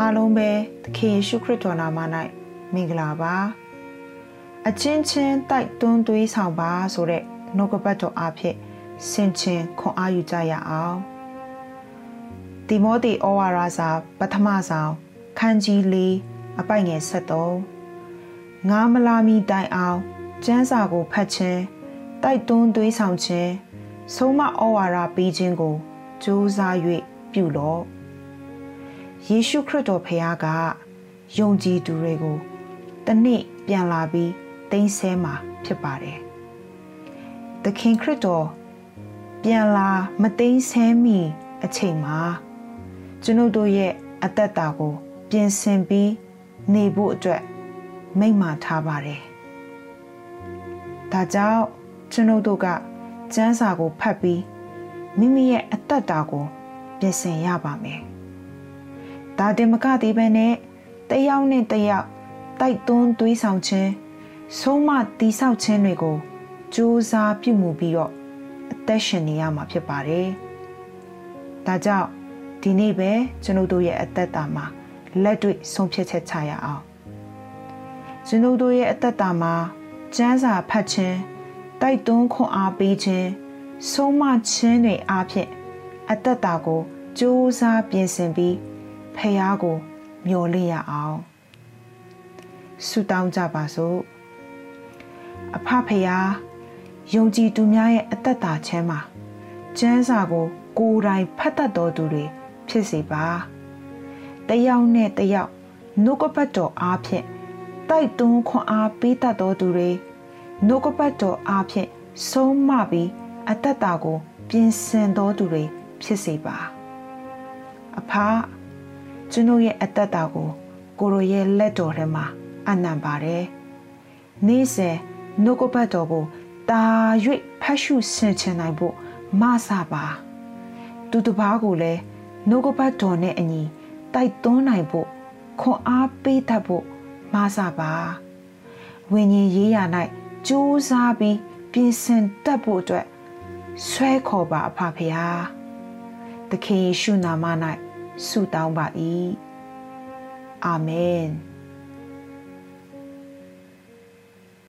အားလုံးပဲသခင်ယေရှုခရစ်တော်နာမ၌မင်္ဂလာပါအချင်းချင်းတိုက်တွန်းသွေးဆောင်ပါဆိုတဲ့နှုတ်ကပတ်တော်အဖြစ်ဆင်ခြင်ခွန်အားယူကြရအောင်တိမောသေဩဝါဒစာပထမဆောင်ခန်းကြီး၄အပိုက်ငယ်73ငါမလာမီတိုင်အောင်ကျမ်းစာကိုဖတ်ခြင်းတိုက်တွန်းသွေးဆောင်ခြင်းဆုံးမဩဝါဒပေးခြင်းကိုကြိုးစား၍ပြုလော့ ယေရှုခရစ်တော်ဖခင်ကယုံကြည်သူတွေကိုတနေ့ပြန်လာပြီးတိမ့်ဆဲမှာဖြစ်ပါတယ်။သခင်ခရစ်တော်ပြန်လာမတိမ့်ဆဲမီအချိန်မှာကျွန်ုပ်တို့ရဲ့အသက်တာကို ပြင်ဆင်ပြီးနေဖို့အတွက်မိန့်မာထားပါတယ်။ဒါကြောင့်ကျွန်ုပ်တို့ကကျမ်းစာကိုဖတ်ပြီးမိမိရဲ့အသက်တာကို ပြင်ဆင်ရပါမယ်။ ဒါတင်မကသေးပဲနဲ့တယောက်နဲ့တယောက်တိုက်တွန်းသွေးဆောင်ခြင်းဆုံးမတိဆောက်ခြင်းတွေကိုစူးစမ်းပြုမှုပြီးတော့အသက်ရှင်နေရမှာဖြစ်ပါတယ်။ဒါကြောင့်ဒီနေ့ပဲကျွန်ုပ်တို့ရဲ့အသက်တာမှာလက်တွေ့ဆုံးဖြတ်ချက်ချရအောင်။ကျွန်ုပ်တို့ရဲ့အသက်တာမှာကျမ်းစာဖတ်ခြင်းတိုက်တွန်းခွန်အားပေးခြင်းဆုံးမခြင်းတွေအားဖြင့်အသက်တာကိုစူးစမ်းပြင်ဆင်ပြီး ဖះကိုမျှော်လင့်ရအောင်ဆုတောင်းကြပါစို့အဖဖះယုံကြည်သူများရဲ့အသက်တာချမ်းမှာကျမ်းစာကို ကိုယ်တိုင်ဖတ်တတ်တော်သူတွေဖြစ်စေပါတယောက်နဲ့တယောက်နှုတ်ကပတ်တော်အားဖြင့်တိုက်တွန်းခွန်အားပေးတတ်တော်သူတွေနှုတ်ကပတ်တော်အားဖြင့်ဆုံးမပြီးအသက်တာကို ပြင်ဆင်တော်သူတွေဖြစ်စေပါအဖ ကျွန်ုပ်ရဲ့အသက်တာကိုကိုရိုရဲ့လက်တော်ထဲမှာအနံပါတယ်နေ့စဉ်နှုတ်ကပတ်တော်ကိုတာ၍ဖတ်ရှုဆင်ခြင်နိုင်ဖို့မဆပါသူတစ်ပါးကိုလည်းနှုတ်ကပတ်တော်နဲ့အညီတိုက်သွင်းနိုင်ဖို့ခွန်အားပေးတတ်ဖို့မဆပါဝိညာဉ်ရေးရာ၌ကြိုးစားပြီးပြင်ဆင်တတ်ဖို့အတွက်ဆွဲခေါ်ပါအဖဖေဟာသခင်ယေရှုနာမ၌ ဆုတောင်းပါ၏အာမင်